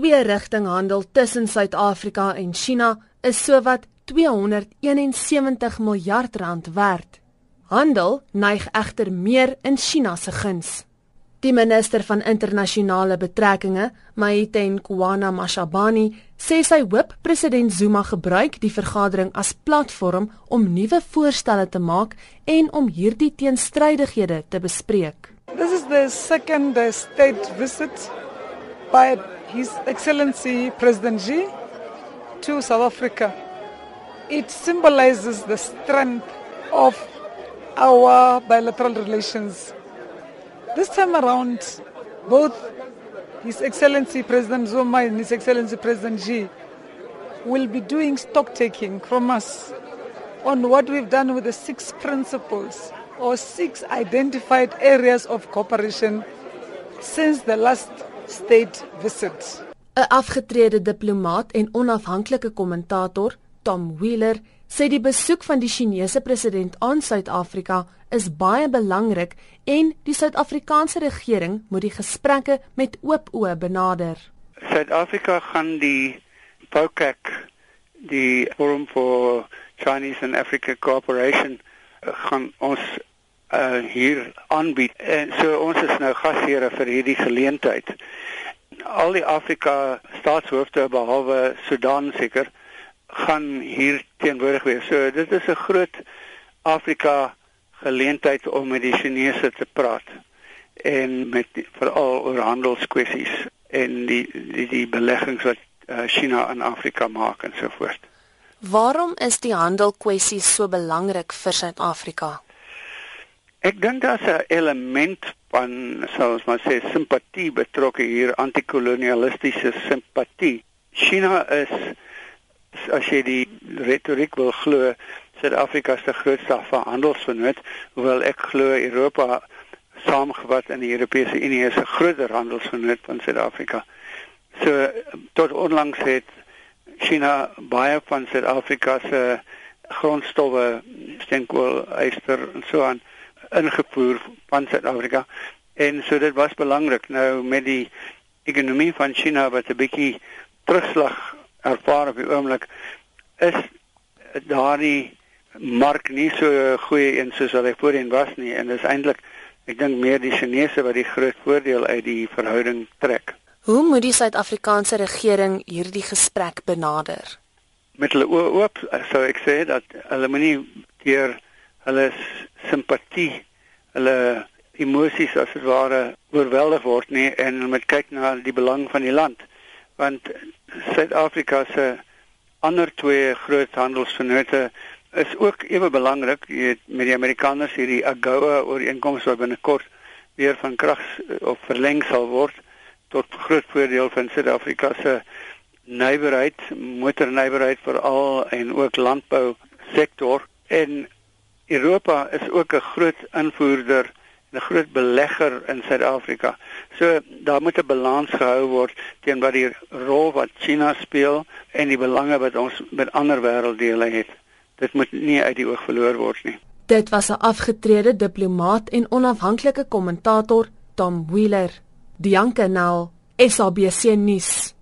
twee-rigting handel tussen Suid-Afrika en China is sowat 271 miljard rand werd. Handel neig egter meer in China se guns. Die minister van internasionale betrekkinge, Maiten Kwana Mashabane, sê sy hoop president Zuma gebruik die vergadering as platform om nuwe voorstelle te maak en om hierdie teenstrydighede te bespreek. This is the second state visit by His Excellency President Xi to South Africa. It symbolizes the strength of our bilateral relations. This time around, both His Excellency President Zuma and His Excellency President Xi will be doing stock taking from us on what we've done with the six principles or six identified areas of cooperation since the last state visit. 'n Afgetrede diplomaat en onafhanklike kommentator, Tom Wheeler, sê die besoek van die Chinese president aan Suid-Afrika is baie belangrik en die Suid-Afrikaanse regering moet die gesprekke met oop oë benader. Suid-Afrika gaan die POCAC, die Forum for Chinese and Africa Cooperation, gaan ons uh, hier aanbied. En so ons is nou gasheer vir hierdie geleentheid. Al die Afrika staatshoofde behalwe Sudan seker gaan hier teenwoordig wees. So dit is 'n groot Afrika geleentheid om met die Chinese te praat en met veral oor handelskwessies en die die die beleggings wat uh, China in Afrika maak en so voort. Waarom is die handelkwessies so belangrik vir Suid-Afrika? Ek dink daar's 'n element van soos maar sê simpatie betrokke hier antikolonialistiese simpatie. China is as jy die retoriek wil glo, Suid-Afrika se grootste handelsvernoot, hoewel ek glo Europa saamgevat in die Europese Unie is 'n groter handelsvernoot van Suid-Afrika. So tot onlangs het China baie van Suid-Afrika se grondstowwe, steenkool, yster en so aan ingevoer van Suid-Afrika. En so dit was belangrik nou met die ekonomie van China wat 'n bietjie terugslag ervaar op die oomblik is daardie mark nie so goeie een soos wat hy voorheen was nie en dis eintlik ek dink meer die Chinese wat die groot voordeel uit die verhouding trek. Hoe moet die Suid-Afrikaanse regering hierdie gesprek benader? Met hulle oop sou ek sê dat hulle moenie deur hulle simpatie, hulle emosies as dit ware oorweldig word nie en moet kyk na die belang van die land. Want Suid-Afrika se ander twee groot handelsvennote is ook ewe belangrik. Met die Amerikaners hierdie AGOA ooreenkoms wat binnekort weer van krag of verleng sal word tot groot voordeel van Suid-Afrika se nywerheid, motornywerheid veral en ook landbou sektor en Europa is ook 'n groot invoerder 'n groot belegger in Suid-Afrika. So daar moet 'n balans gehou word teen wat die rol wat China speel en die belange wat ons met ander wêrelddele het. Dit moet nie uit die oog verloor word nie. Dit was 'n afgetrede diplomaat en onafhanklike kommentator, Tom Wheeler. Dianke Nel, SABC nuus.